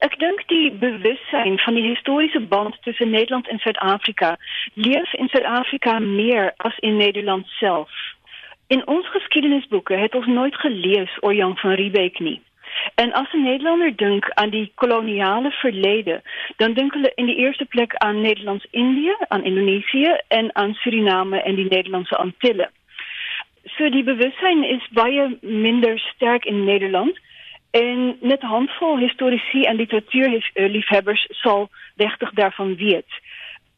Ik denk die bewustzijn van die historische band tussen Nederland en Zuid-Afrika leeft in Zuid-Afrika meer als in Nederland zelf. In ons geschiedenisboeken heeft ons nooit geleerd Orjan van Riebeeck niet. En als een Nederlander denkt aan die koloniale verleden, dan denken we in de eerste plek aan Nederlands-Indië, aan Indonesië en aan Suriname en die Nederlandse Antillen. So die bewustzijn is bij je minder sterk in Nederland. En net een handvol historici en literatuurliefhebbers zal dertig daarvan weten.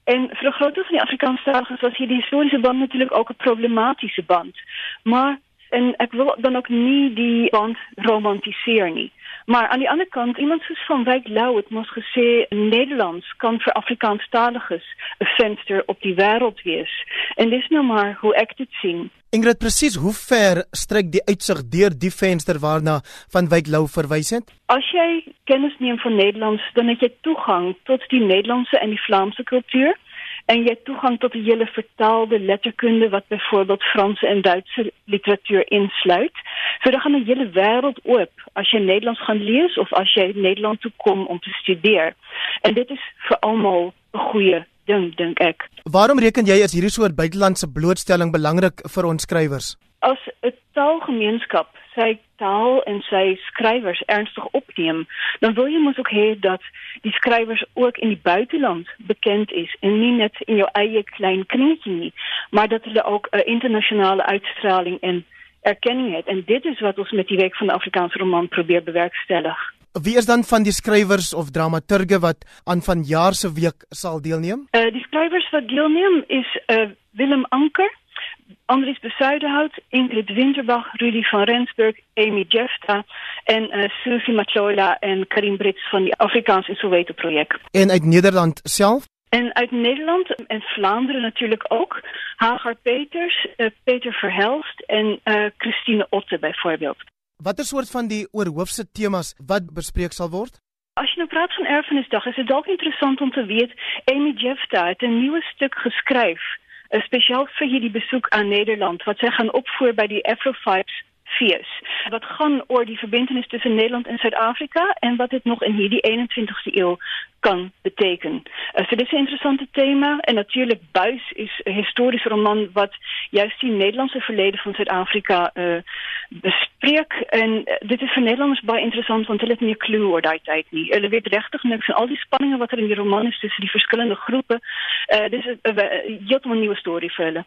En voor een groot van die Afrikaanstaligen was hier de historische band natuurlijk ook een problematische band. Maar en ek wil dan ook nie die band romantiseer nie. Maar aan die ander kant, iemand soos van Wyk Lou het mos gesê Nederlands kan vir Afrikaanstaliges 'n venster op die wêreld wees. En dis nou maar hoe ek dit sien. Ingrid, presies hoe ver strek die uitsig deur die venster waarna van Wyk Lou verwys het? As jy kennis neem van Nederlands, dan het jy toegang tot die Nederlandse en die Vlaamse kultuur en jy toegang tot die hele vertaalde letterkunde wat byvoorbeeld Franse en Duitse literatuur insluit. So dan gaan 'n hele wêreld oop as jy Nederlands gaan lees of as jy Nederland toe kom om te studeer. En dit is vir almal 'n goeie ding dink ek. Waarom reken jy as hierdie soort buitelandse blootstelling belangrik vir ons skrywers? As 'n taalgemeenskap sy taal en sy skrywers ernstig opneem, dan wil jy mos ook hê dat die skrywers ook in die buiteland bekend is en nie net in jou eie klein kringetjie nie, maar dat hulle ook 'n internasionale uitstraling en erkenning het. En dit is wat ons met die week van die Afrikaanse roman probeer bewerkstellig. Wie is dan van die skrywers of dramaturge wat aan vanjaar se week sal deelneem? Uh die skrywers wat deelneem is uh Willem Anker Andries Besuidenhout, Ingrid Winterbach, Rudy van Rensburg, Amy Jefta en uh, Susie Machola en Karim Brits van die Afrikaans in Soweto projek. En uit Nederland self? En uit Nederland en Vlaanderen natuurlijk ook. Hagar Peters, uh, Peter Verhelst en uh, Christine Otte bijvoorbeeld. Wat is soort van die oorhoofse temas wat bespreek sal word? Als je nou praat van Erfenisdag, is het ook interessant om te weten. Amy Jefta het een nieuw stuk geschreven Eh, speciaal voor jullie bezoek aan Nederland. Wat zij gaan opvoeren bij die Afrofibes VS. Wat gaan oor die verbindenis tussen Nederland en Zuid-Afrika en wat het nog in hier die 21ste eeuw kan beteken. Uh, dit is 'n interessante tema en natuurlik Buis is 'n historiese roman wat juist die Nederlandse verlede van Suid-Afrika uh, bespreek en uh, dit is vir Nederlanders baie interessant want hulle het nie 'n klou oor daai tyd nie. Hulle weet regtig niks van al die spanninge wat er in die roman is tussen die verskillende groepe. Uh, dit is 'n heeltemal nuwe storie vir hulle.